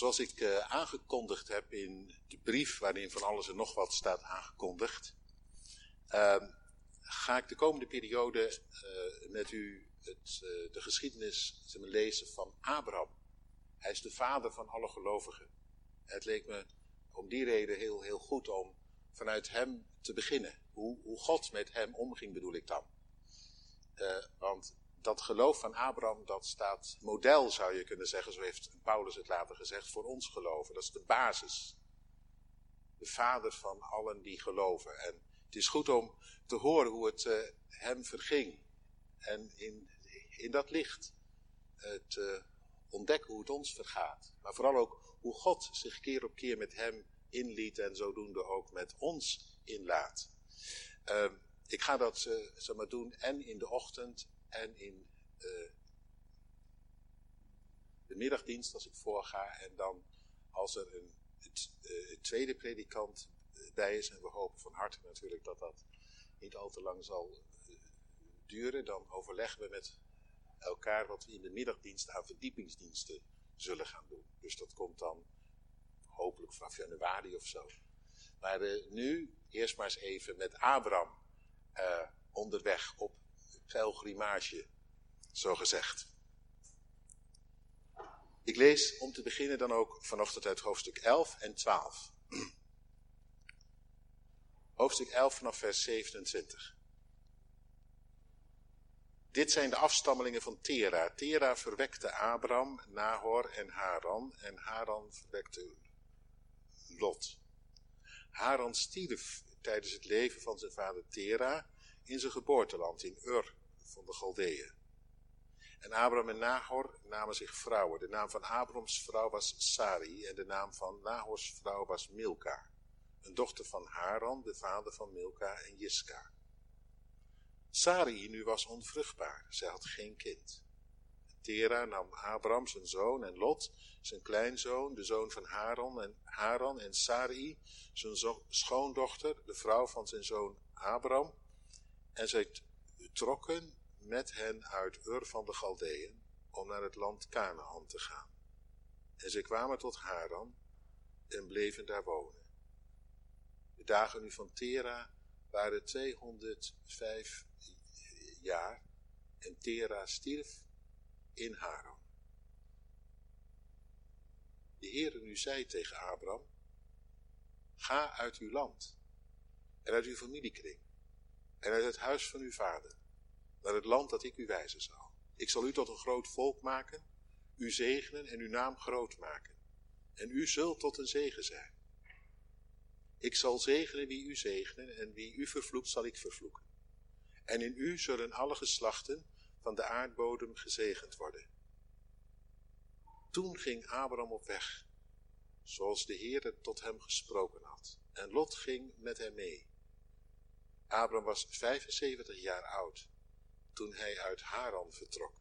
Zoals ik uh, aangekondigd heb in de brief waarin van alles en nog wat staat aangekondigd, uh, ga ik de komende periode uh, met u het, uh, de geschiedenis lezen van Abraham. Hij is de vader van alle gelovigen. Het leek me om die reden heel, heel goed om vanuit hem te beginnen. Hoe, hoe God met hem omging bedoel ik dan. want dat geloof van Abraham, dat staat model, zou je kunnen zeggen, zo heeft Paulus het later gezegd, voor ons geloven. Dat is de basis. De vader van allen die geloven. En het is goed om te horen hoe het uh, hem verging. En in, in dat licht het uh, ontdekken hoe het ons vergaat. Maar vooral ook hoe God zich keer op keer met hem inliet en zodoende ook met ons inlaat. Uh, ik ga dat uh, zeg maar doen en in de ochtend en in uh, de middagdienst als ik voorga. En dan als er een, uh, tweede predikant bij is, en we hopen van harte natuurlijk dat dat niet al te lang zal uh, duren, dan overleggen we met elkaar wat we in de middagdienst aan verdiepingsdiensten zullen gaan doen. Dus dat komt dan hopelijk vanaf januari of zo. Maar nu eerst maar eens even met Abraham onderweg op pelgrimage, zo gezegd. Ik lees om te beginnen dan ook vanochtend uit hoofdstuk 11 en 12. Hoofdstuk 11 vanaf vers 27. Dit zijn de afstammelingen van Tera. Tera verwekte Abraham, Nahor en Haran. En Haran verwekte Lot. Haran stierf tijdens het leven van zijn vader Tera in zijn geboorteland in Ur van de Galdeeën. En Abraham en Nahor namen zich vrouwen. De naam van Abrahams vrouw was Sari en de naam van Nahors vrouw was Milka. Een dochter van Haran, de vader van Milka en Jiska. Sari nu was onvruchtbaar, zij had geen kind. Tera nam Abraham zijn zoon en Lot, zijn kleinzoon, de zoon van Haran en, Haran en Sarai, zijn schoondochter, de vrouw van zijn zoon Abraham. En zij trokken met hen uit Ur van de Galdeën om naar het land Canaan te gaan. En ze kwamen tot Haran en bleven daar wonen. De dagen nu van Tera waren 205 jaar en Tera stierf in Haran. De Heere nu zei tegen Abraham, ga uit uw land en uit uw familiekring en uit het huis van uw vader naar het land dat ik u wijzen zal. Ik zal u tot een groot volk maken, u zegenen en uw naam groot maken. En u zult tot een zegen zijn. Ik zal zegenen wie u zegenen en wie u vervloekt zal ik vervloeken. En in u zullen alle geslachten van de aardbodem gezegend worden. Toen ging Abraham op weg, zoals de Heer tot hem gesproken had. En Lot ging met hem mee. Abraham was 75 jaar oud toen hij uit Haran vertrok.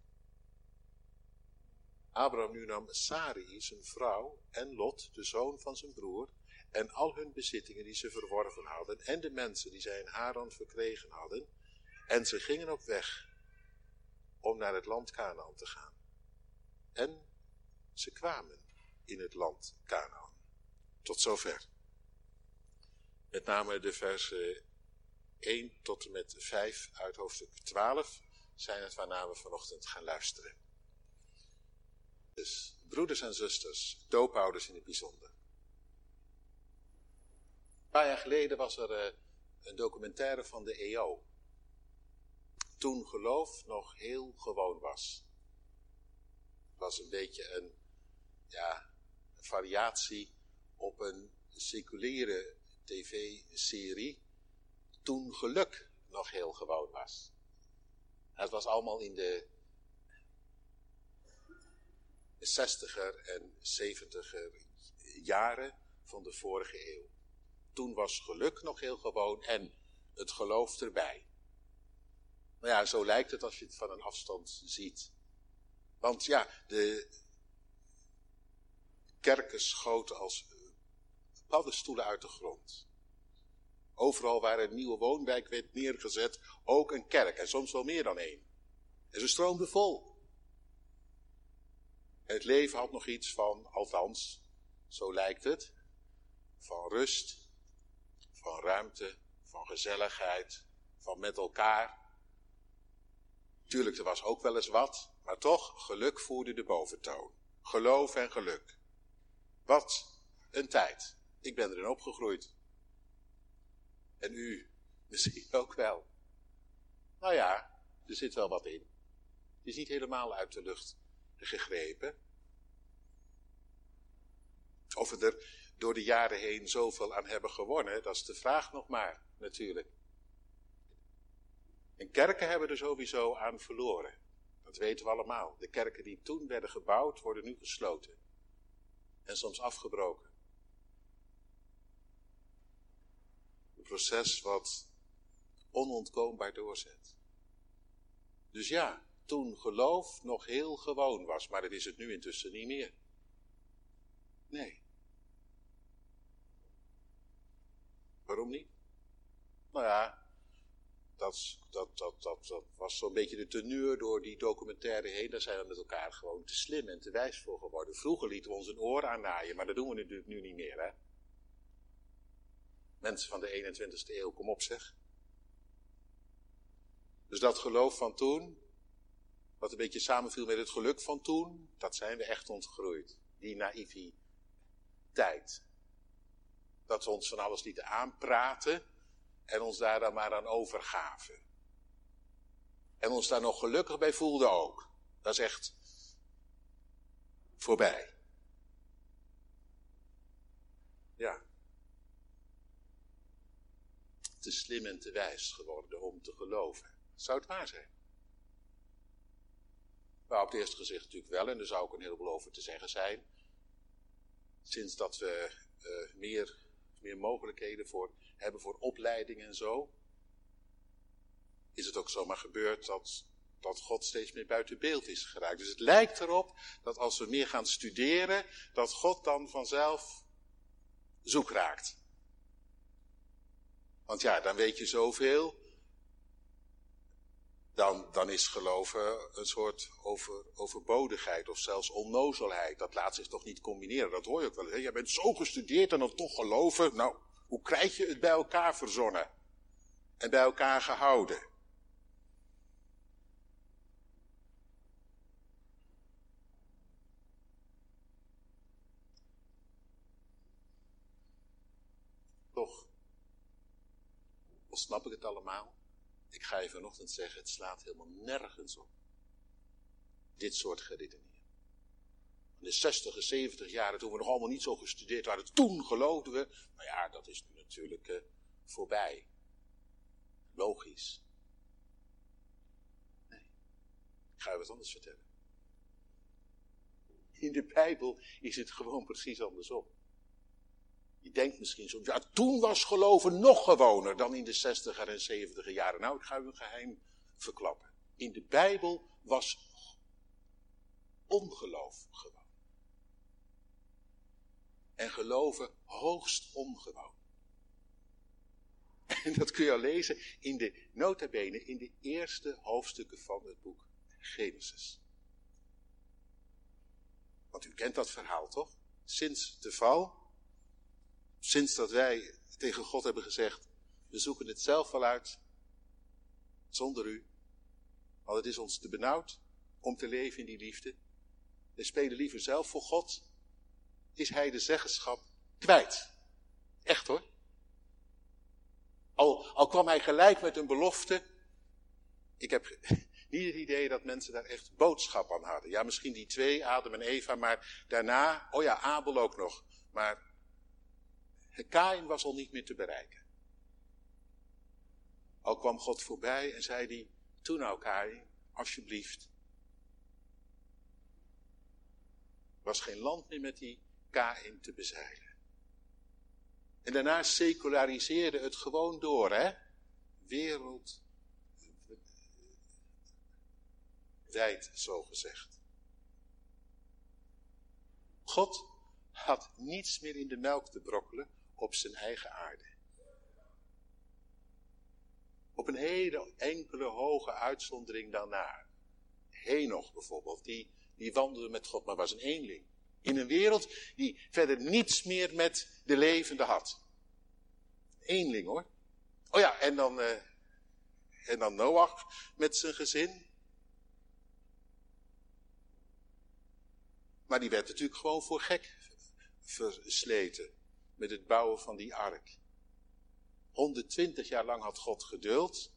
Abraham nu nam Sarai, zijn vrouw, en Lot, de zoon van zijn broer, en al hun bezittingen die ze verworven hadden, en de mensen die zij in Haran verkregen hadden, en ze gingen op weg om naar het land Canaan te gaan. En ze kwamen in het land Canaan. Tot zover. Met name de versen 1 tot en met 5 uit hoofdstuk 12 zijn het waarnaar we vanochtend gaan luisteren. Dus broeders en zusters, doopouders in het bijzonder. Een paar jaar geleden was er uh, een documentaire van de EO. Toen geloof nog heel gewoon was. Het was een beetje een, ja, variatie op een seculiere tv-serie. Toen geluk nog heel gewoon was. Het was allemaal in de 60er en 70er jaren van de vorige eeuw. Toen was geluk nog heel gewoon en het geloof erbij. Nou ja, zo lijkt het als je het van een afstand ziet. Want ja, de kerken schoten als paddenstoelen uit de grond. Overal waar een nieuwe woonwijk werd neergezet, ook een kerk. En soms wel meer dan één. En ze stroomden vol. het leven had nog iets van, althans, zo lijkt het, van rust, van ruimte, van gezelligheid, van met elkaar. Tuurlijk, er was ook wel eens wat, maar toch, geluk voerde de boventoon. Geloof en geluk. Wat een tijd. Ik ben erin opgegroeid. En u misschien ook wel. Nou ja, er zit wel wat in. Het is niet helemaal uit de lucht gegrepen. Of we er door de jaren heen zoveel aan hebben gewonnen, dat is de vraag nog maar, natuurlijk. En kerken hebben er sowieso aan verloren. Dat weten we allemaal. De kerken die toen werden gebouwd, worden nu gesloten. En soms afgebroken. Proces wat onontkoombaar doorzet. Dus ja, toen geloof nog heel gewoon was, maar dat is het nu intussen niet meer. Nee. Waarom niet? Nou ja, dat, dat, dat, dat, dat was zo'n beetje de teneur door die documentaire heen. Daar zijn we met elkaar gewoon te slim en te wijs voor geworden. Vroeger lieten we ons een oor aannaaien, maar dat doen we natuurlijk nu niet meer, hè? Mensen van de 21ste eeuw, kom op zeg. Dus dat geloof van toen, wat een beetje samenviel met het geluk van toen, dat zijn we echt ontgroeid. Die naïviteit. Dat we ons van alles lieten aanpraten en ons daar dan maar aan overgaven. En ons daar nog gelukkig bij voelden ook. Dat is echt voorbij. Ja. Te slim en te wijs geworden om te geloven. Zou het waar zijn? Nou, op het eerste gezicht natuurlijk wel, en er zou ook een heleboel over te zeggen zijn. Sinds dat we uh, meer, meer mogelijkheden voor, hebben voor opleiding en zo, is het ook zomaar gebeurd dat, dat God steeds meer buiten beeld is geraakt. Dus het lijkt erop dat als we meer gaan studeren, dat God dan vanzelf zoek raakt. Want ja, dan weet je zoveel dan, dan is geloven een soort over, overbodigheid of zelfs onnozelheid. Dat laat zich toch niet combineren, dat hoor je ook wel. Hè? Jij bent zo gestudeerd en dan toch geloven. Nou, hoe krijg je het bij elkaar verzonnen en bij elkaar gehouden? Toch, snap ik het allemaal. Ik ga je vanochtend zeggen, het slaat helemaal nergens op. Dit soort geredeneer. In de 60 70 jaren, toen we nog allemaal niet zo gestudeerd waren, toen geloofden we. Maar ja, dat is nu natuurlijk uh, voorbij. Logisch. Nee, ik ga je wat anders vertellen. In de Bijbel is het gewoon precies andersom. Je denkt misschien zo, ja, toen was geloven nog gewoner dan in de 60 en 70 jaren. Nou, ik ga u een geheim verklappen. In de Bijbel was ongeloof gewoon. En geloven hoogst ongewoon. En dat kun je al lezen in de notabene in de eerste hoofdstukken van het boek Genesis. Want u kent dat verhaal toch? Sinds de val Sinds dat wij tegen God hebben gezegd, we zoeken het zelf wel uit, zonder u. Want het is ons te benauwd om te leven in die liefde. We spelen liever zelf voor God. Is hij de zeggenschap kwijt. Echt hoor. Al, al kwam hij gelijk met een belofte. Ik heb niet het idee dat mensen daar echt boodschap aan hadden. Ja, misschien die twee, Adam en Eva, maar daarna, oh ja, Abel ook nog. Maar Kain was al niet meer te bereiken. Al kwam God voorbij en zei hij, toen nou Kain, alsjeblieft. was geen land meer met die Kain te bezeilen. En daarna seculariseerde het gewoon door, hè? Wereld wijd, zo gezegd. God had niets meer in de melk te brokkelen op zijn eigen aarde. Op een hele enkele hoge uitzondering daarna. Henoch bijvoorbeeld, die, die wandelde met God, maar was een eenling. In een wereld die verder niets meer met de levende had. Eenling hoor. Oh ja, en dan, uh, en dan Noach met zijn gezin. Maar die werd natuurlijk gewoon voor gek versleten met het bouwen van die ark. 120 jaar lang had God geduld.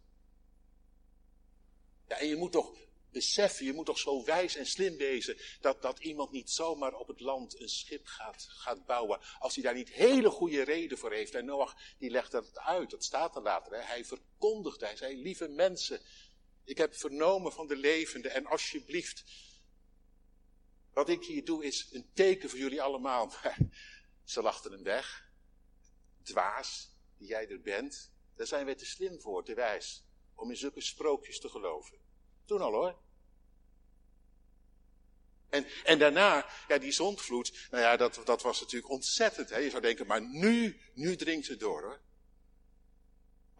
Ja, en je moet toch beseffen, je moet toch zo wijs en slim wezen, dat, dat iemand niet zomaar op het land een schip gaat, gaat bouwen, als hij daar niet hele goede reden voor heeft. En Noach, die legt dat uit, dat staat er later. Hè? Hij verkondigde, hij zei, lieve mensen, ik heb vernomen van de levende en alsjeblieft, wat ik hier doe is een teken voor jullie allemaal. Ze lachten hem weg. Dwaas, die jij er bent. Daar zijn wij te slim voor, te wijs, om in zulke sprookjes te geloven. Toen al hoor. En, en daarna, ja, die zondvloed, nou ja, dat, dat was natuurlijk ontzettend. Hè? Je zou denken, maar nu, nu dringt het door hoor.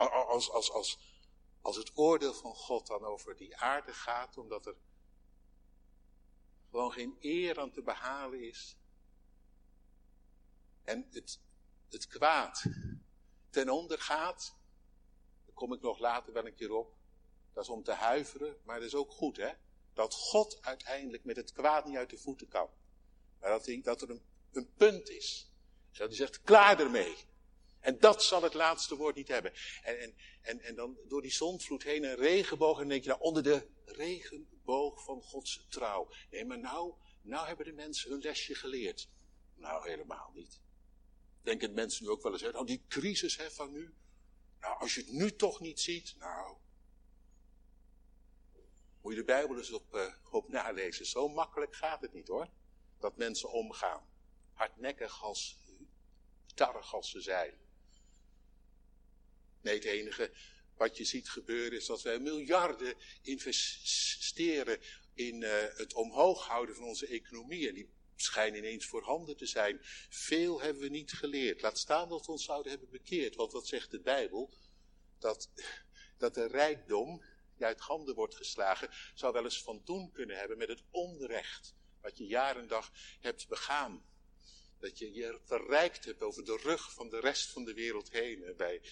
Als, als, als, als het oordeel van God dan over die aarde gaat, omdat er gewoon geen eer aan te behalen is. En het, het kwaad ten onder gaat, daar kom ik nog later wel een keer op. Dat is om te huiveren, maar dat is ook goed, hè? Dat God uiteindelijk met het kwaad niet uit de voeten kan. Maar dat, dat er een, een punt is. Dat hij zegt, klaar ermee. En dat zal het laatste woord niet hebben. En, en, en, dan door die zondvloed heen een regenboog. En dan denk je, nou, onder de regenboog van Gods trouw. Nee, maar nou, nou hebben de mensen hun lesje geleerd. Nou, helemaal niet. Denken mensen nu ook wel eens, nou, die crisis hè, van nu. Nou, als je het nu toch niet ziet, nou, moet je de Bijbel eens op, uh, op nalezen. Zo makkelijk gaat het niet hoor. Dat mensen omgaan. Hardnekkig als, tarrig als ze zijn. Nee, het enige wat je ziet gebeuren is dat wij miljarden investeren in uh, het omhoog houden van onze economie. En die schijnen ineens voorhanden te zijn. Veel hebben we niet geleerd. Laat staan dat we ons zouden hebben bekeerd. Want wat zegt de Bijbel? Dat, dat de rijkdom die uit handen wordt geslagen, zou wel eens van doen kunnen hebben met het onrecht wat je jaar en dag hebt begaan. Dat je je verrijkt hebt over de rug van de rest van de wereld heen. En wij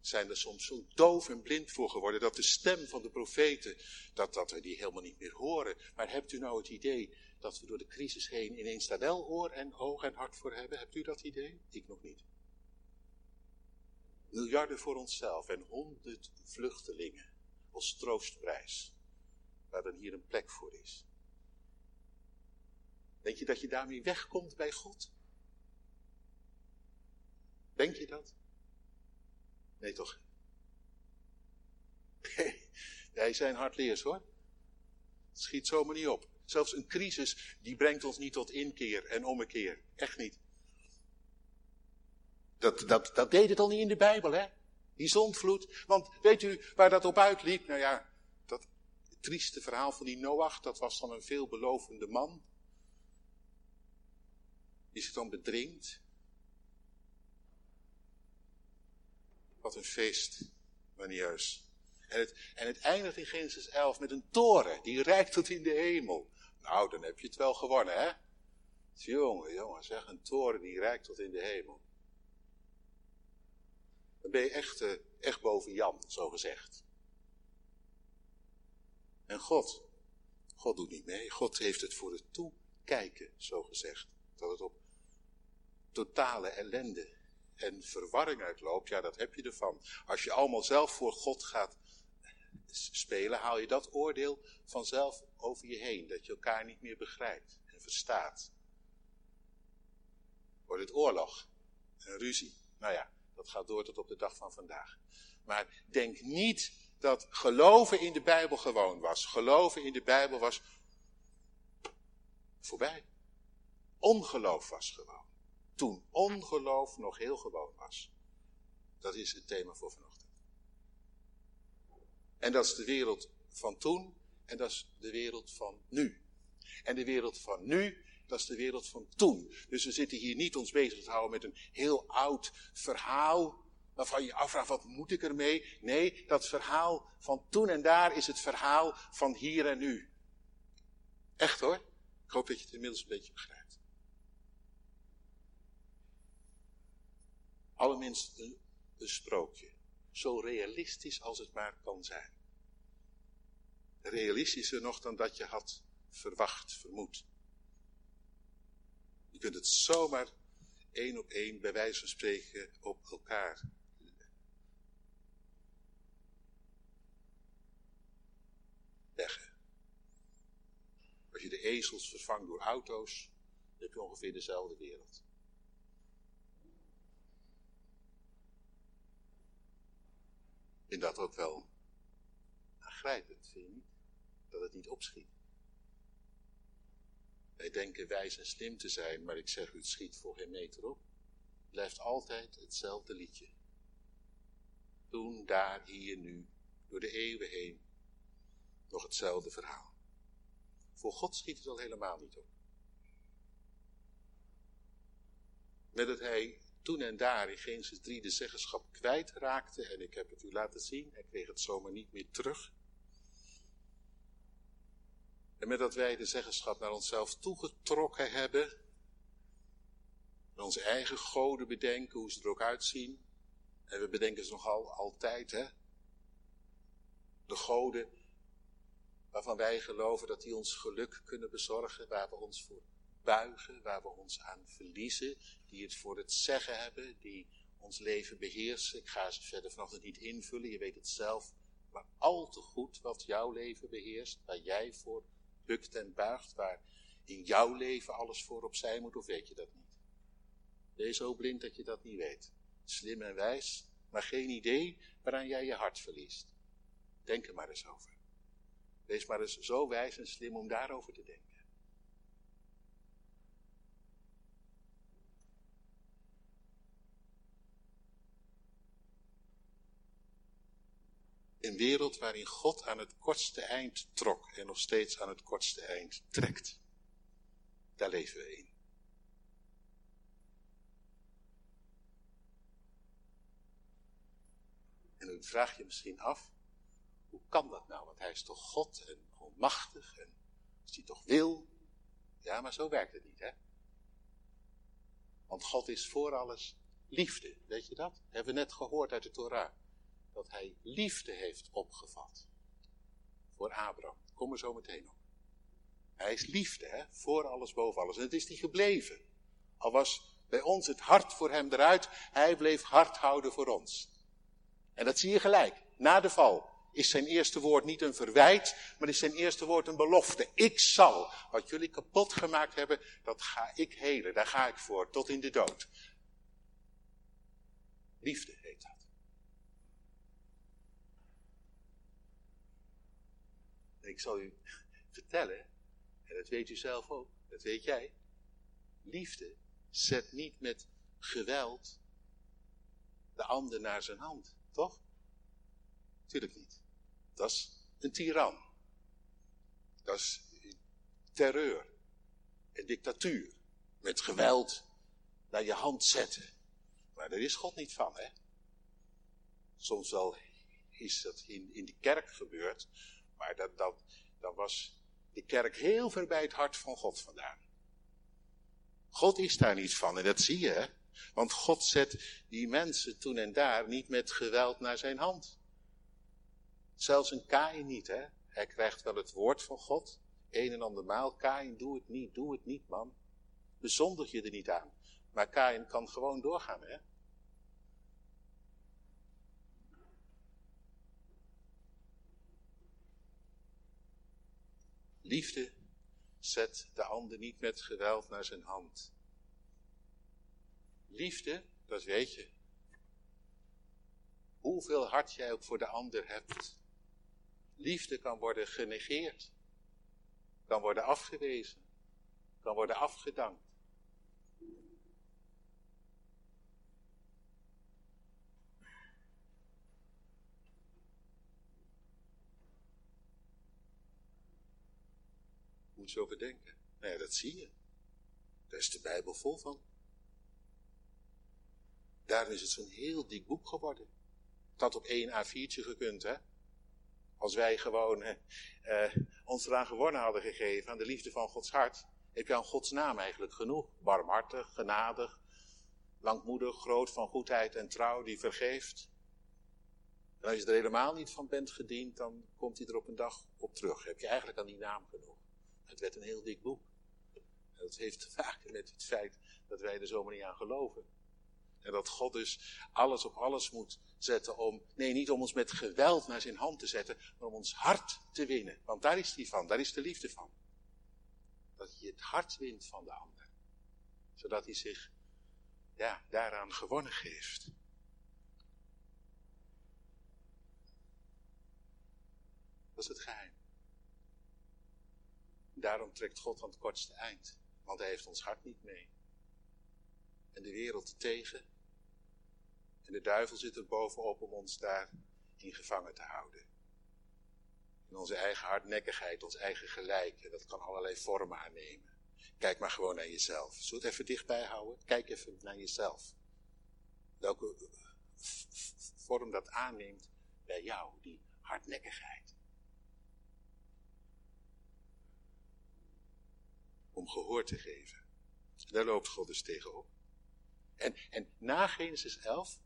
zijn er soms zo doof en blind voor geworden dat de stem van de profeten, dat, dat we die helemaal niet meer horen. Maar hebt u nou het idee dat we door de crisis heen ineens daar wel oor en oog en hart voor hebben? Hebt u dat idee? Ik nog niet. Miljarden voor onszelf en honderd vluchtelingen als troostprijs. Waar dan hier een plek voor is. Denk je dat je daarmee wegkomt bij God? Denk je dat? Nee toch? Nee, zijn hardleers hoor. Het schiet zomaar niet op. Zelfs een crisis, die brengt ons niet tot inkeer en ommekeer. Echt niet. Dat, dat, dat deed het al niet in de Bijbel, hè? Die zondvloed. Want weet u waar dat op uitliep? Nou ja, dat trieste verhaal van die Noach, dat was dan een veelbelovende man. Die zich dan bedringt. Wat een feest, manieus. En het, en het eindigt in Genesis 11 met een toren, die reikt tot in de hemel. Nou, dan heb je het wel gewonnen, hè? Jongen, jongen, zeg, een toren die reikt tot in de hemel. Dan ben je echt, uh, echt boven Jan, zo gezegd. En God, God doet niet mee. God heeft het voor het toekijken, zo gezegd. Dat het op totale ellende en verwarring uitloopt, ja, dat heb je ervan. Als je allemaal zelf voor God gaat spelen, haal je dat oordeel vanzelf over je heen. Dat je elkaar niet meer begrijpt en verstaat. Wordt het oorlog en ruzie. Nou ja, dat gaat door tot op de dag van vandaag. Maar denk niet dat geloven in de Bijbel gewoon was. Geloven in de Bijbel was voorbij. Ongeloof was gewoon. Toen ongeloof nog heel gewoon was. Dat is het thema voor vanochtend. En dat is de wereld van toen en dat is de wereld van nu. En de wereld van nu, dat is de wereld van toen. Dus we zitten hier niet ons bezig te houden met een heel oud verhaal waarvan je afvraagt, wat moet ik ermee? Nee, dat verhaal van toen en daar is het verhaal van hier en nu. Echt hoor. Ik hoop dat je het inmiddels een beetje begrijpt. Alle een sprookje. Zo realistisch als het maar kan zijn. Realistischer nog dan dat je had verwacht, vermoed. Je kunt het zomaar één op één, bij wijze van spreken, op elkaar leggen. Als je de ezels vervangt door auto's, heb je ongeveer dezelfde wereld. Vind dat ook wel aangrijpend, vind je niet? Dat het niet opschiet. Wij denken wijs en slim te zijn, maar ik zeg u, het schiet voor geen meter op. Het blijft altijd hetzelfde liedje. Toen, daar, hier, nu, door de eeuwen heen, nog hetzelfde verhaal. Voor God schiet het al helemaal niet op. Met dat hij toen en daar in Genesis 3 de zeggenschap kwijtraakte, en ik heb het u laten zien, hij kreeg het zomaar niet meer terug. En met dat wij de zeggenschap naar onszelf toegetrokken hebben, en onze eigen goden bedenken, hoe ze er ook uitzien, en we bedenken ze nogal altijd, hè. De goden waarvan wij geloven dat die ons geluk kunnen bezorgen, waar we ons voor buigen, waar we ons aan verliezen, die het voor het zeggen hebben, die ons leven beheersen. Ik ga ze verder vanochtend niet invullen, je weet het zelf, maar al te goed wat jouw leven beheerst, waar jij voor bukt en buigt, waar in jouw leven alles voor opzij moet, of weet je dat niet? Wees zo blind dat je dat niet weet. Slim en wijs, maar geen idee waaraan jij je hart verliest. Denk er maar eens over. Wees maar eens zo wijs en slim om daarover te denken. Een wereld waarin God aan het kortste eind trok en nog steeds aan het kortste eind trekt. Daar leven we in. En dan vraag je misschien af, hoe kan dat nou? Want hij is toch God en almachtig en als hij toch wil. Ja, maar zo werkt het niet, hè? Want God is voor alles liefde, weet je dat? Hebben we net gehoord uit de Torah dat hij liefde heeft opgevat voor Abraham. Kom er zo meteen op. Hij is liefde, hè? voor alles, boven alles. En het is die gebleven. Al was bij ons het hart voor hem eruit, hij bleef hard houden voor ons. En dat zie je gelijk, na de val is zijn eerste woord niet een verwijt, maar is zijn eerste woord een belofte. Ik zal wat jullie kapot gemaakt hebben, dat ga ik helen, daar ga ik voor, tot in de dood. Liefde heet dat. Ik zal u vertellen, en dat weet u zelf ook, dat weet jij. Liefde zet niet met geweld de ander naar zijn hand, toch? Tuurlijk niet. Dat is een tiran. Dat is terreur en dictatuur. Met geweld naar je hand zetten. Maar daar is God niet van, hè? Soms wel is dat in, in de kerk gebeurd, maar dat, dat, dat was de kerk heel ver bij het hart van God vandaan. God is daar niet van en dat zie je, hè? Want God zet die mensen toen en daar niet met geweld naar zijn hand. Zelfs een Kain niet, hè? Hij krijgt wel het woord van God, een en ander maal. Kain, doe het niet, doe het niet, man. Bezondig je er niet aan. Maar Kain kan gewoon doorgaan, hè? Liefde zet de ander niet met geweld naar zijn hand. Liefde, dat weet je. Hoeveel hart jij ook voor de ander hebt. Liefde kan worden genegeerd. Kan worden afgewezen. Kan worden afgedankt. Je over denken. Nou ja, dat zie je. Daar is de Bijbel vol van. Daarom is het zo'n heel dik boek geworden. Het had op één A4'tje gekund, hè. Als wij gewoon eh, ons eraan gewonnen hadden gegeven, aan de liefde van Gods hart, heb je aan Gods naam eigenlijk genoeg. Barmhartig, genadig, Langmoedig, groot van goedheid en trouw, die vergeeft. En als je er helemaal niet van bent gediend, dan komt hij er op een dag op terug. Heb je eigenlijk aan die naam genoeg. Het werd een heel dik boek. En dat heeft te maken met het feit dat wij er zomaar niet aan geloven. En dat God dus alles op alles moet zetten om, nee, niet om ons met geweld naar zijn hand te zetten, maar om ons hart te winnen. Want daar is die van, daar is de liefde van. Dat je het hart wint van de ander. Zodat hij zich, ja, daaraan gewonnen geeft. Dat is het geheim. Daarom trekt God aan het kortste eind. Want hij heeft ons hart niet mee. En de wereld tegen. En de duivel zit er bovenop om ons daar in gevangen te houden. In onze eigen hardnekkigheid, ons eigen gelijk. En dat kan allerlei vormen aannemen. Kijk maar gewoon naar jezelf. Zullen we het even dichtbij houden? Kijk even naar jezelf. Welke vorm dat aanneemt bij jou, die hardnekkigheid. Om gehoor te geven. Daar loopt God dus tegenop. En, en na Genesis 11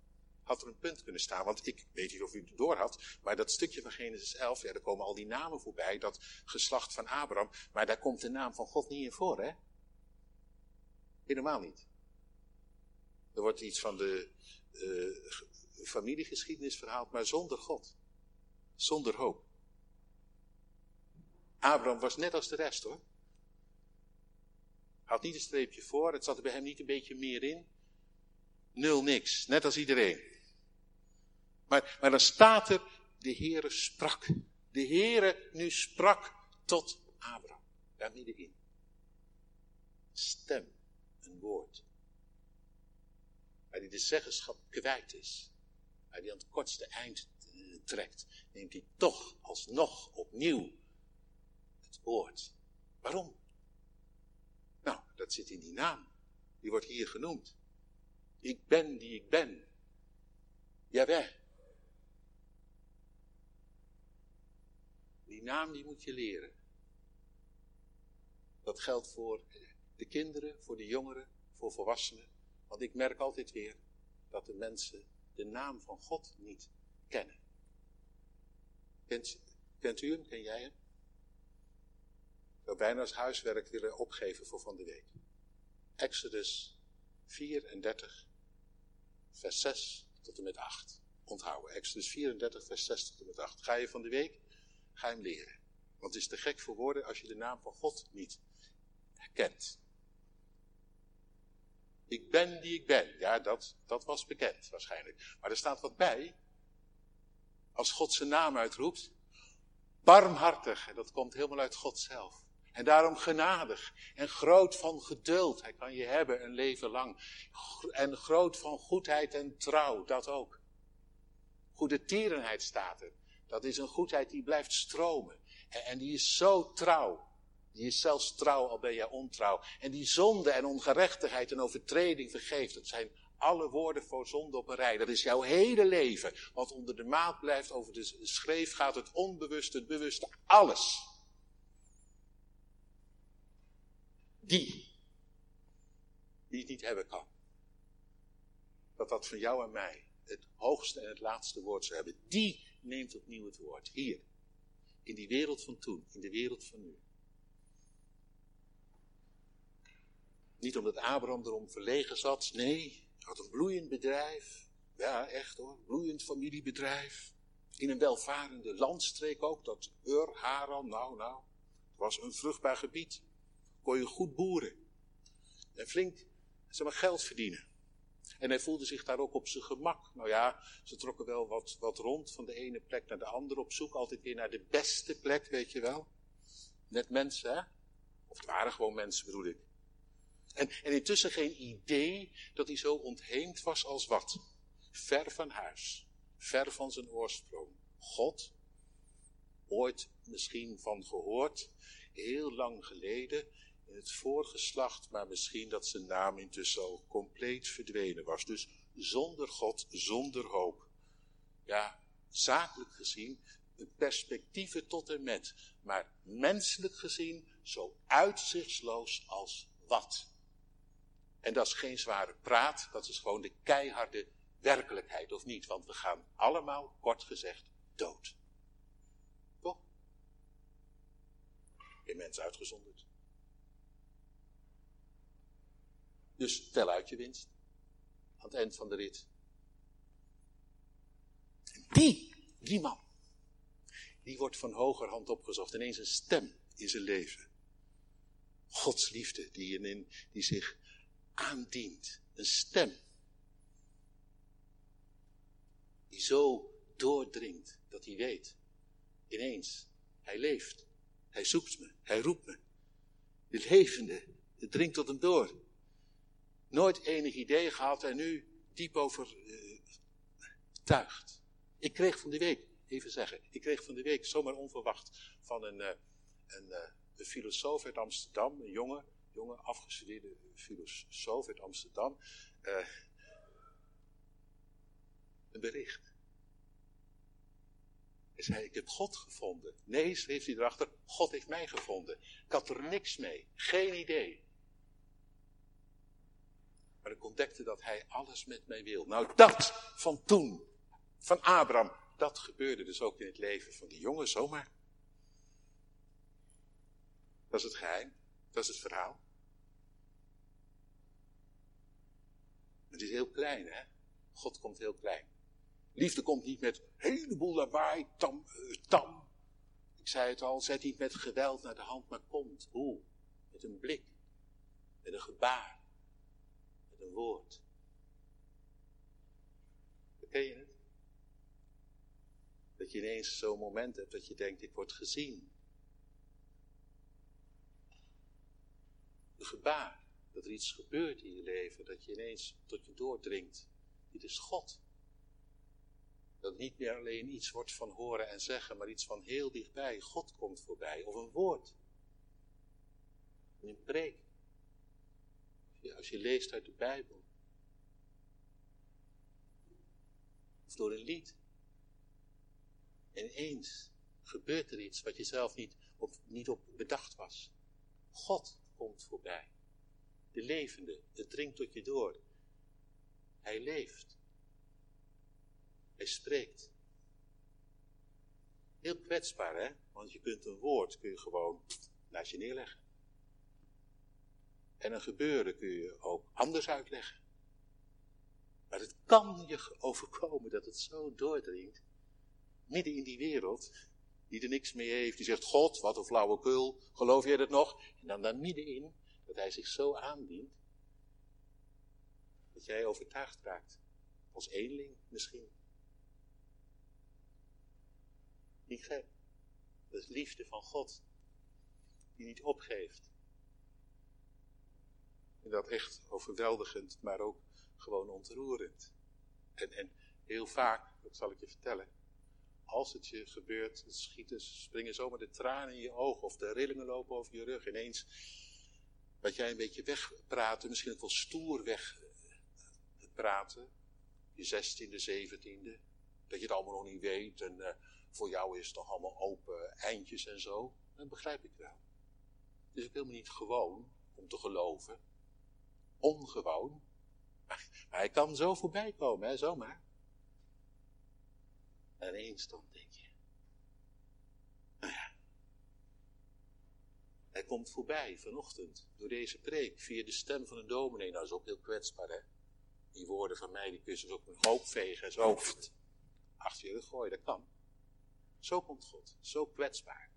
had er een punt kunnen staan. Want ik weet niet of u het door had, maar dat stukje van Genesis 11, ja, daar komen al die namen voorbij, dat geslacht van Abraham. Maar daar komt de naam van God niet in voor, hè? Helemaal niet. Er wordt iets van de uh, familiegeschiedenis verhaald, maar zonder God. Zonder hoop. Abraham was net als de rest hoor. Had niet een streepje voor, het zat er bij hem niet een beetje meer in. Nul niks, net als iedereen. Maar, maar dan staat er, de Heere sprak. De Heere nu sprak tot Abraham, daar middenin. Stem, een woord. Hij de zeggenschap kwijt is. Hij aan het kortste eind eh, trekt. Neemt hij toch alsnog opnieuw het woord. Waarom? Nou, dat zit in die naam. Die wordt hier genoemd. Ik ben die ik ben. Jawel. Die naam die moet je leren. Dat geldt voor de kinderen, voor de jongeren, voor volwassenen. Want ik merk altijd weer dat de mensen de naam van God niet kennen. Kent, kent u hem? Ken jij hem? Zou bijna als huiswerk willen opgeven voor van de week. Exodus 34, vers 6 tot en met 8. Onthouden. Exodus 34, vers 6 tot en met 8. Ga je van de week, ga hem leren. Want het is te gek voor woorden als je de naam van God niet herkent. Ik ben die ik ben. Ja, dat, dat was bekend waarschijnlijk. Maar er staat wat bij. Als God zijn naam uitroept. Barmhartig. En dat komt helemaal uit God zelf. En daarom genadig en groot van geduld. Hij kan je hebben een leven lang. En groot van goedheid en trouw, dat ook. Goede tierenheid staat er. Dat is een goedheid die blijft stromen. En die is zo trouw. Die is zelfs trouw, al ben jij ontrouw. En die zonde en ongerechtigheid en overtreding vergeeft. Dat zijn alle woorden voor zonde op een rij. Dat is jouw hele leven. Want onder de maat blijft over de schreef gaat het onbewuste, het bewuste, alles. Die, die het niet hebben kan. Dat dat van jou en mij het hoogste en het laatste woord zou hebben. Die neemt opnieuw het woord. Hier. In die wereld van toen, in de wereld van nu. Niet omdat Abraham erom verlegen zat, nee, hij had een bloeiend bedrijf. Ja, echt hoor, bloeiend familiebedrijf. In een welvarende landstreek ook, dat Ur, Haran, nou, nou. Het was een vruchtbaar gebied kon je goed boeren. En flink zeg geld verdienen. En hij voelde zich daar ook op zijn gemak. Nou ja, ze trokken wel wat, wat rond van de ene plek naar de andere op zoek. Altijd weer naar de beste plek, weet je wel. Net mensen, hè? Of het waren gewoon mensen, bedoel ik. En, en intussen geen idee dat hij zo ontheemd was als wat. Ver van huis. Ver van zijn oorsprong. God. Ooit misschien van gehoord. Heel lang geleden het voorgeslacht, maar misschien dat zijn naam intussen al compleet verdwenen was. Dus zonder God, zonder hoop. Ja, zakelijk gezien, perspectieven tot en met, maar menselijk gezien zo uitzichtsloos als wat. En dat is geen zware praat, dat is gewoon de keiharde werkelijkheid, of niet? Want we gaan allemaal, kort gezegd, dood. Toch? Geen mens uitgezonderd. Dus tel uit je winst. Aan het eind van de rit. Die, die man, die wordt van hogerhand opgezocht. Ineens een stem in zijn leven. Gods liefde die, in, die zich aandient. Een stem. Die zo doordringt dat hij weet. Ineens, hij leeft. Hij zoekt me. Hij roept me. De levende, het dringt tot hem door. Nooit enig idee gehad en nu diep over uh. Ik kreeg van die week, even zeggen, ik kreeg van die week zomaar onverwacht van een, uh, een, uh, een filosoof uit Amsterdam, een jonge, jonge afgestudeerde filosoof uit Amsterdam, een bericht. Hij zei, ik heb God gevonden. Nee, schreef hij erachter, God heeft mij gevonden. Ik had er niks mee, geen idee. Maar ik ontdekte dat hij alles met mij wil. Nou, dat van toen, van Abraham, dat gebeurde dus ook in het leven van die jongen zomaar. Dat is het geheim, dat is het verhaal. Het is heel klein, hè? God komt heel klein. Liefde komt niet met heleboel lawaai, tam, uh, tam. Ik zei het al, zet niet met geweld naar de hand, maar komt. Hoe? Met een blik, met een gebaar, een woord. Ken je het? Dat je ineens zo'n moment hebt dat je denkt, ik word gezien. Een gebaar, dat er iets gebeurt in je leven, dat je ineens tot je doordringt. Dit is God. Dat niet meer alleen iets wordt van horen en zeggen, maar iets van heel dichtbij. God komt voorbij, of een woord. Een preek. Als je leest uit de Bijbel. Of door een lied. En ineens gebeurt er iets wat je zelf niet op, niet op bedacht was. God komt voorbij. De levende, het dringt tot je door. Hij leeft. Hij spreekt. Heel kwetsbaar, hè? Want je kunt een woord kun je gewoon naast je neerleggen. En een gebeuren kun je ook anders uitleggen. Maar het kan je overkomen dat het zo doordringt. Midden in die wereld, die er niks mee heeft, die zegt: God, wat een flauwekul, geloof jij dat nog? En dan daar middenin, dat hij zich zo aandient, dat jij overtuigd raakt. Als eenling misschien. Niet gek. Dat is liefde van God. Die niet opgeeft. En dat echt overweldigend, maar ook gewoon ontroerend. En, en heel vaak, dat zal ik je vertellen, als het je gebeurt, schieten, springen zomaar de tranen in je ogen of de rillingen lopen over je rug. Ineens wat jij een beetje wegpraten, misschien ook wel stoer wegpraten. Je zestiende, zeventiende, dat je het allemaal nog niet weet en uh, voor jou is het toch allemaal open eindjes en zo. Dat begrijp ik wel. Het is ook helemaal niet gewoon om te geloven. Ongewoon. Maar hij kan zo voorbij komen, hè, zomaar. En ineens dan denk je. Nou ja. Hij komt voorbij vanochtend door deze preek via de stem van een dominee. Nou, dat is ook heel kwetsbaar, hè. Die woorden van mij, die kun je ook een hoop vegen en zo achter je rug gooien, dat kan. Zo komt God, zo kwetsbaar.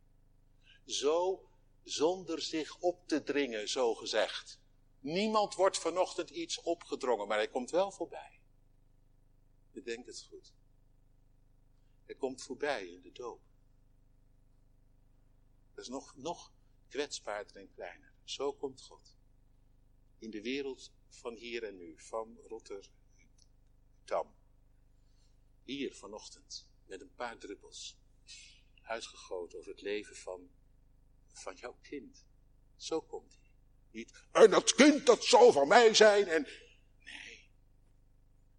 Zo zonder zich op te dringen, zo gezegd. Niemand wordt vanochtend iets opgedrongen, maar hij komt wel voorbij. Bedenk het goed. Hij komt voorbij in de doop. Dat is nog, nog kwetsbaarder en kleiner. Zo komt God. In de wereld van hier en nu, van Rotterdam. Hier vanochtend, met een paar druppels uitgegoten over het leven van, van jouw kind. Zo komt hij. En dat kind dat zal van mij zijn en... Nee,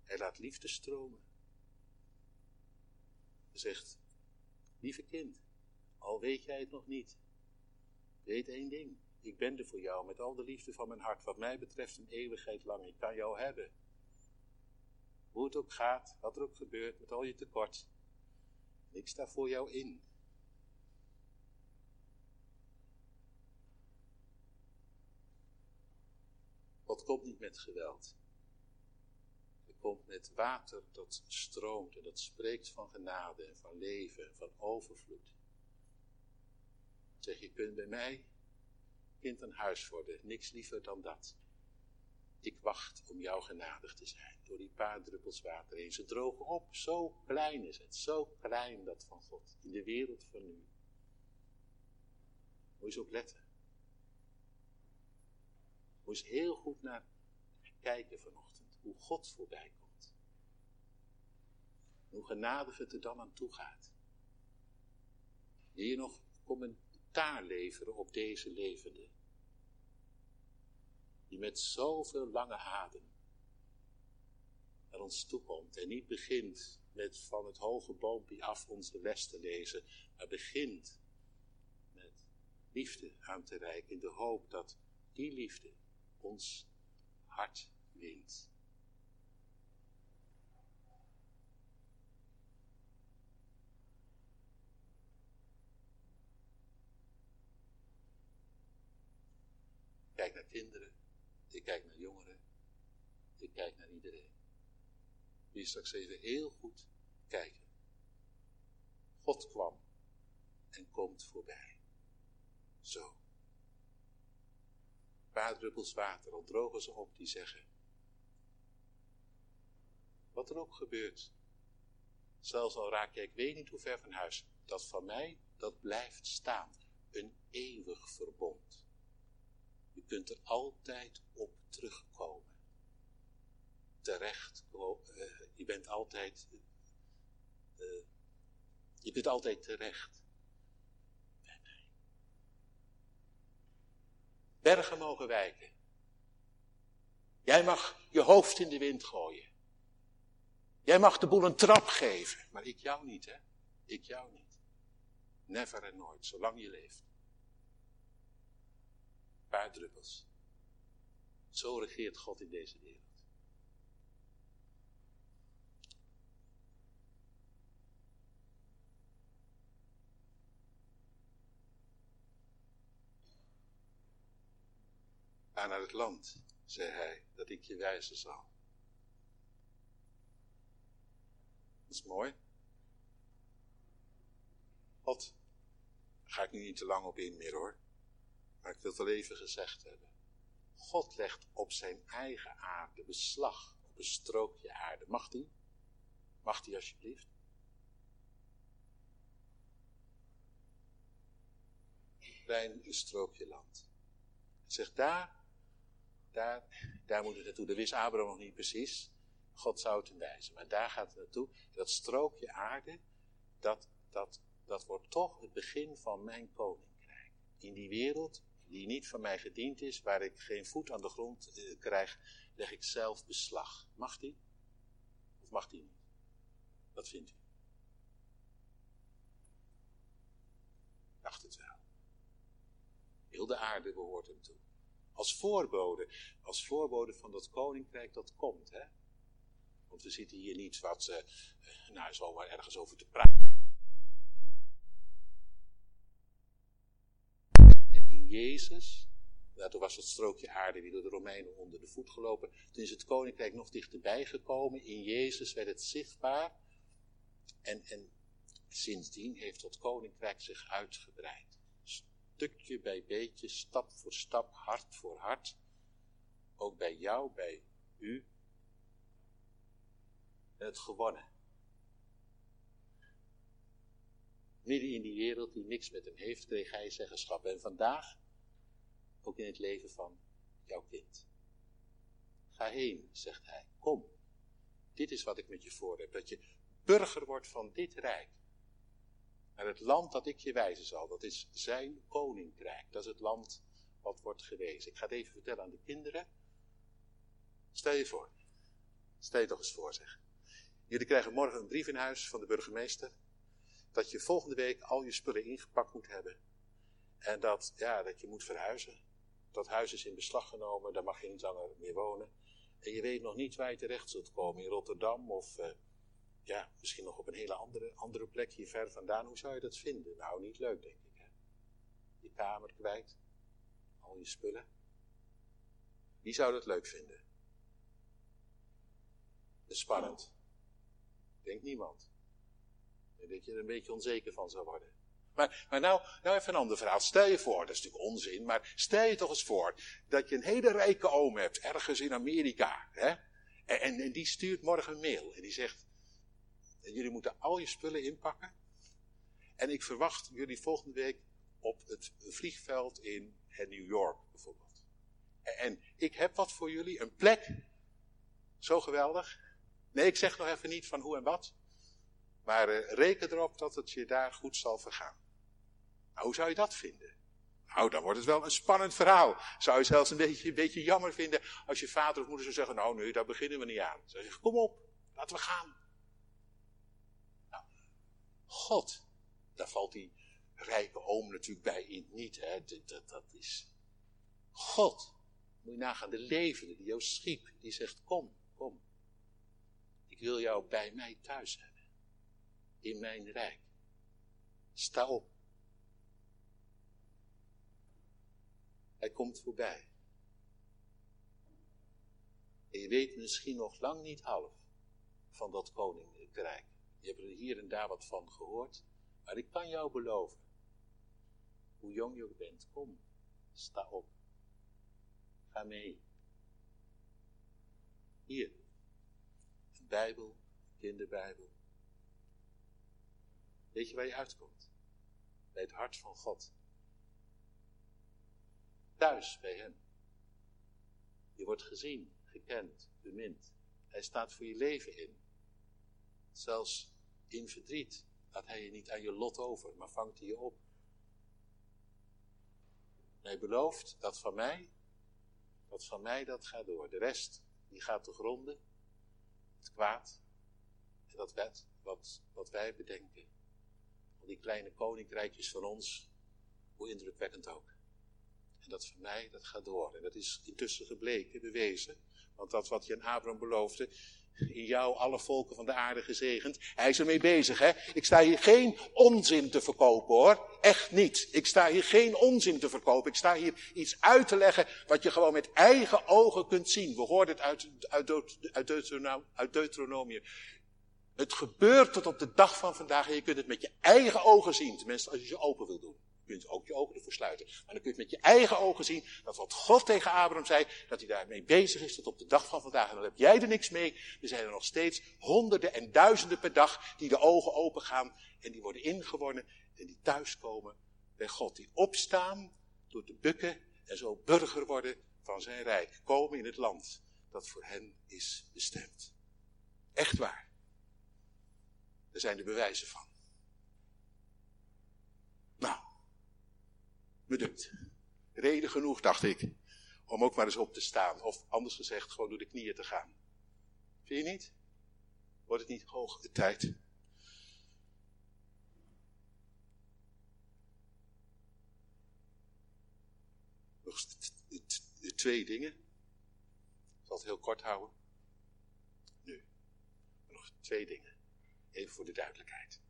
hij laat liefde stromen. Hij zegt, lieve kind, al weet jij het nog niet, weet één ding. ik ben er voor jou met al de liefde van mijn hart. Wat mij betreft een eeuwigheid lang. Ik kan jou hebben. Hoe het ook gaat, wat er ook gebeurt, met al je tekort. Ik sta voor jou in. God komt niet met geweld. Hij komt met water dat stroomt en dat spreekt van genade en van leven en van overvloed. Zeg, je kunt bij mij kind een huis worden, niks liever dan dat. Ik wacht om jou genadig te zijn, door die paar druppels water heen. Ze drogen op, zo klein is het, zo klein dat van God, in de wereld van nu. Moet je eens op letten. Eens heel goed naar kijken vanochtend, hoe God voorbij komt. Hoe genadig het er dan aan toe gaat. Hier nog commentaar leveren op deze levende die met zoveel lange adem naar ons toekomt en niet begint met van het hoge boompje af onze les te lezen, maar begint met liefde aan te reiken in de hoop dat die liefde ons hart wint. Kijk naar kinderen. Ik kijk naar jongeren. Ik kijk naar iedereen. Wie straks even heel goed kijken. God kwam en komt voorbij. Zo. Paar druppels water ontdrogen ze op die zeggen. Wat er ook gebeurt. Zelfs al raak ik weet niet hoe ver van huis. Dat van mij, dat blijft staan. Een eeuwig verbond. Je kunt er altijd op terugkomen. Terecht, uh, je bent altijd, uh, je bent altijd terecht. bij mij. Bergen mogen wijken. Jij mag je hoofd in de wind gooien. Jij mag de boel een trap geven, maar ik jou niet, hè? Ik jou niet. Never en nooit, zolang je leeft paar druppels. Zo regeert God in deze wereld. Ga naar het land, zei hij, dat ik je wijzen zal. Dat is mooi. God, daar ga ik nu niet te lang op in meer hoor. Maar ik wil het wel even gezegd hebben. God legt op zijn eigen aarde beslag op een strookje aarde. Mag die? Mag die alsjeblieft? Klein strookje land. Zegt daar, daar, daar moet het naartoe. Dat wist Abraham nog niet precies. God zou het hem wijzen. Maar daar gaat het naartoe. Dat strookje aarde, dat, dat, dat wordt toch het begin van mijn koninkrijk. In die wereld die niet van mij gediend is, waar ik geen voet aan de grond eh, krijg, leg ik zelf beslag. Mag die? Of mag die niet? Wat vindt u? Dacht het wel. Heel de aarde behoort hem toe. Als voorbode, als voorbode van dat koninkrijk dat komt, hè? Want we zitten hier niet wat, uh, nou, zomaar ergens over te praten. Jezus, nou, toen was het strookje aarde weer door de Romeinen onder de voet gelopen. Toen is het koninkrijk nog dichterbij gekomen. In Jezus werd het zichtbaar. En, en sindsdien heeft dat koninkrijk zich uitgebreid. Stukje bij beetje, stap voor stap, hart voor hart. Ook bij jou, bij u. Het gewonnen. Midden in die wereld die niks met hem heeft, kreeg hij zeggenschap. En vandaag ook in het leven van jouw kind. Ga heen, zegt hij. Kom. Dit is wat ik met je voor heb. Dat je burger wordt van dit rijk. Naar het land dat ik je wijzen zal. Dat is zijn koninkrijk. Dat is het land wat wordt gewezen. Ik ga het even vertellen aan de kinderen. Stel je voor. Stel je toch eens voor, zeg. Jullie krijgen morgen een brief in huis van de burgemeester. Dat je volgende week al je spullen ingepakt moet hebben. En dat, ja, dat je moet verhuizen. Dat huis is in beslag genomen, daar mag geen zanger meer wonen. En je weet nog niet waar je terecht zult komen, in Rotterdam of uh, ja, misschien nog op een hele andere, andere plek hier ver vandaan. Hoe zou je dat vinden? Nou, niet leuk, denk ik. Hè? Je kamer kwijt, al je spullen. Wie zou dat leuk vinden? Dat is spannend. Denkt niemand. Denk dat je er een beetje onzeker van zou worden. Maar, maar nou, nou even een ander verhaal. Stel je voor, dat is natuurlijk onzin, maar stel je toch eens voor dat je een hele rijke oom hebt, ergens in Amerika. Hè? En, en, en die stuurt morgen een mail en die zegt, jullie moeten al je spullen inpakken. En ik verwacht jullie volgende week op het vliegveld in New York bijvoorbeeld. En, en ik heb wat voor jullie, een plek. Zo geweldig. Nee, ik zeg nog even niet van hoe en wat. Maar uh, reken erop dat het je daar goed zal vergaan. Nou, hoe zou je dat vinden? Nou, dan wordt het wel een spannend verhaal. Zou je zelfs een beetje, een beetje jammer vinden als je vader of moeder zou zeggen, nou nee, daar beginnen we niet aan. Zou je zeggen, kom op, laten we gaan. God, daar valt die rijke oom natuurlijk bij in niet. Hè? Dat, dat, dat is God. Moet je nagaan, de levende die jou schiep, die zegt, kom, kom. Ik wil jou bij mij thuis hebben. In mijn rijk. Sta op. Hij komt voorbij. En je weet misschien nog lang niet half van dat koninkrijk. Je hebt er hier en daar wat van gehoord. Maar ik kan jou beloven. Hoe jong je ook bent, kom, sta op. Ga mee. Hier. Een Bijbel, kinderbijbel. Weet je waar je uitkomt? Bij het hart van God thuis bij Hem. Je wordt gezien, gekend, bemind. Hij staat voor je leven in. Zelfs in verdriet laat Hij je niet aan je lot over, maar vangt hij je op. hij belooft dat van mij, dat van mij dat gaat door. De rest, die gaat te gronden. Het kwaad en dat wet, wat, wat wij bedenken. Al die kleine koninkrijkjes van ons, hoe indrukwekkend ook. En dat van mij, dat gaat door. En dat is intussen gebleken, bewezen. Want dat wat je aan Abraham beloofde, in jou alle volken van de aarde gezegend. Hij is ermee bezig, hè. Ik sta hier geen onzin te verkopen, hoor. Echt niet. Ik sta hier geen onzin te verkopen. Ik sta hier iets uit te leggen wat je gewoon met eigen ogen kunt zien. We hoorden het uit, uit, Deuteronomium. Het gebeurt tot op de dag van vandaag en je kunt het met je eigen ogen zien. Tenminste, als je ze open wil doen. Kunt ook je ogen ervoor sluiten. Maar dan kun je met je eigen ogen zien dat wat God tegen Abraham zei, dat hij daarmee bezig is tot op de dag van vandaag. En dan heb jij er niks mee. Er zijn er nog steeds honderden en duizenden per dag die de ogen open gaan en die worden ingewonnen en die thuiskomen bij God. Die opstaan door te bukken en zo burger worden van zijn rijk. Komen in het land dat voor hen is bestemd. Echt waar. Daar zijn de bewijzen van. Nou, bedoeld. Reden genoeg, dacht ik, om ook maar eens op te staan. Of anders gezegd, gewoon door de knieën te gaan. Vind je niet? Wordt het niet hoog de tijd? Nog twee dingen. Ik zal het heel kort houden. Nu. Nog twee dingen. Even voor de duidelijkheid.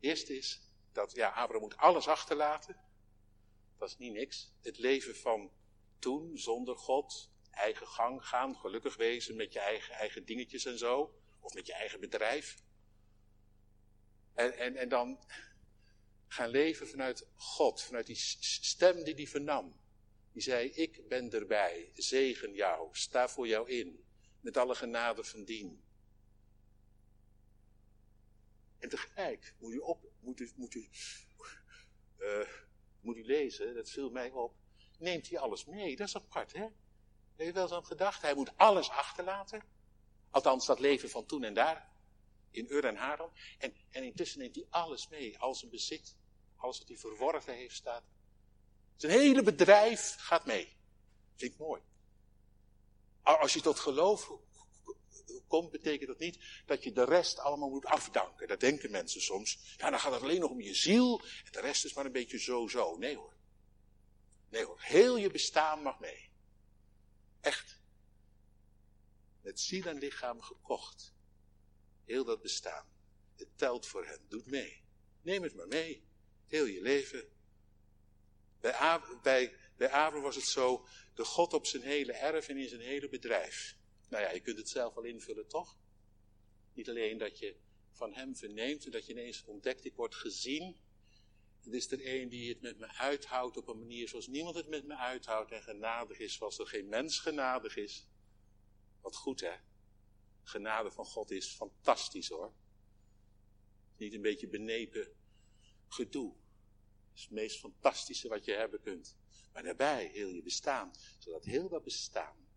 Eerst is dat ja, Abraham moet alles achterlaten. Dat is niet niks. Het leven van toen, zonder God, eigen gang gaan, gelukkig wezen met je eigen, eigen dingetjes en zo. Of met je eigen bedrijf. En, en, en dan gaan leven vanuit God, vanuit die stem die hij vernam. Die zei, ik ben erbij, zegen jou, sta voor jou in, met alle genade van dien. En tegelijk moet u, op, moet u, moet u, uh, moet lezen, dat viel mij op, neemt hij alles mee. Dat is apart, hè? Heb je wel eens aan gedacht? Hij moet alles achterlaten. Althans, dat leven van toen en daar. In Ur en Haran. En, en intussen neemt hij alles mee. Al zijn bezit. Alles wat hij verworven heeft staat. Zijn hele bedrijf gaat mee. Ik mooi. Als je tot geloof komt, betekent dat niet dat je de rest allemaal moet afdanken. Dat denken mensen soms. Ja, dan gaat het alleen nog om je ziel en de rest is maar een beetje zo-zo. Nee hoor. Nee hoor, heel je bestaan mag mee. Echt. Met ziel en lichaam gekocht. Heel dat bestaan. Het telt voor hen. Doet mee. Neem het maar mee. Heel je leven. Bij, Abraham was het zo, de God op zijn hele erf en in zijn hele bedrijf. Nou ja, je kunt het zelf wel invullen, toch? Niet alleen dat je van hem verneemt en dat je ineens ontdekt, ik word gezien. Het is er een die het met me uithoudt op een manier zoals niemand het met me uithoudt en genadig is zoals er geen mens genadig is. Wat goed hè? Genade van God is fantastisch hoor. Niet een beetje benepen gedoe. Is het meest fantastische wat je hebben kunt. Maar daarbij heel je bestaan, zodat heel dat bestaan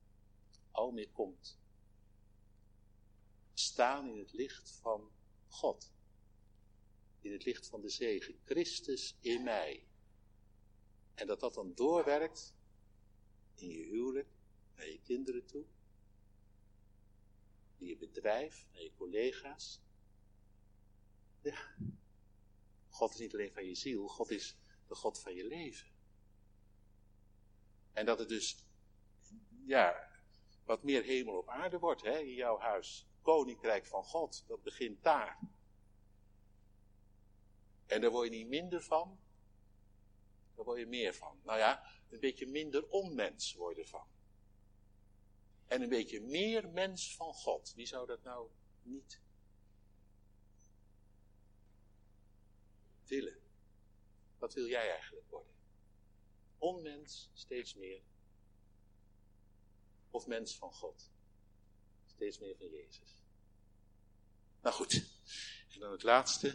al meer komt. Staan in het licht van God. In het licht van de zegen. Christus in mij. En dat dat dan doorwerkt in je huwelijk, naar je kinderen toe. In je bedrijf, naar je collega's. Ja. God is niet alleen van je ziel, God is de God van je leven. En dat het dus, ja, wat meer hemel op aarde wordt hè, in jouw huis. Koninkrijk van God, dat begint daar. En daar word je niet minder van, daar word je meer van. Nou ja, een beetje minder onmens word je ervan. En een beetje meer mens van God. Wie zou dat nou niet willen? Wat wil jij eigenlijk worden? Onmens steeds meer of mens van God? Steeds meer van Jezus. Nou goed, en dan het laatste.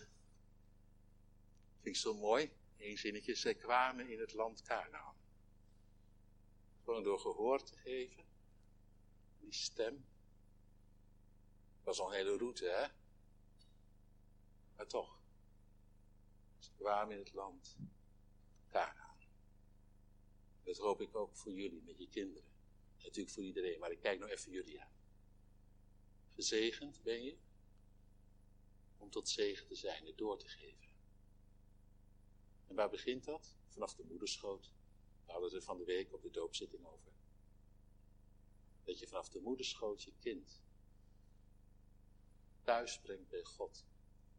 Vind ik zo mooi. Eén zinnetje. Zij kwamen in het land Canaan. Gewoon door gehoor te geven. Die stem. was al een hele route, hè? Maar toch. Ze kwamen in het land Canaan. Dat hoop ik ook voor jullie, met je kinderen. Natuurlijk voor iedereen, maar ik kijk nou even jullie aan. Gezegend ben je om tot zegen te zijn en door te geven. En waar begint dat? Vanaf de moederschoot. We hadden het er van de week op de doopzitting over. Dat je vanaf de moederschoot je kind thuis brengt bij God.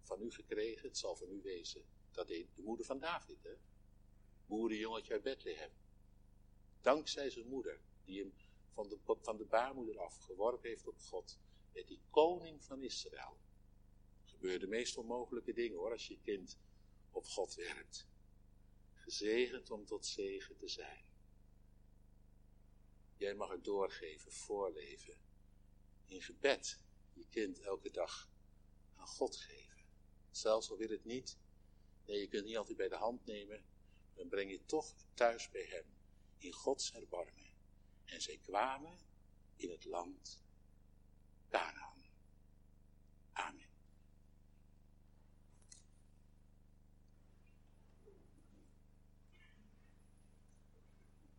Van u gekregen, het zal van u wezen. Dat de moeder van David, hè? Boerenjongetje uit Bethlehem. Dankzij zijn moeder, die hem van de, van de baarmoeder af geworpen heeft op God, werd die koning van Israël. Er gebeuren de meest onmogelijke dingen hoor, als je kind op God werpt. Gezegend om tot zegen te zijn. Jij mag het doorgeven, voorleven. In gebed je kind elke dag aan God geven. Zelfs al wil het niet. Nee, je kunt niet altijd bij de hand nemen. Dan breng je toch thuis bij hem. In Gods erbarmen. En zij kwamen in het land Canaan.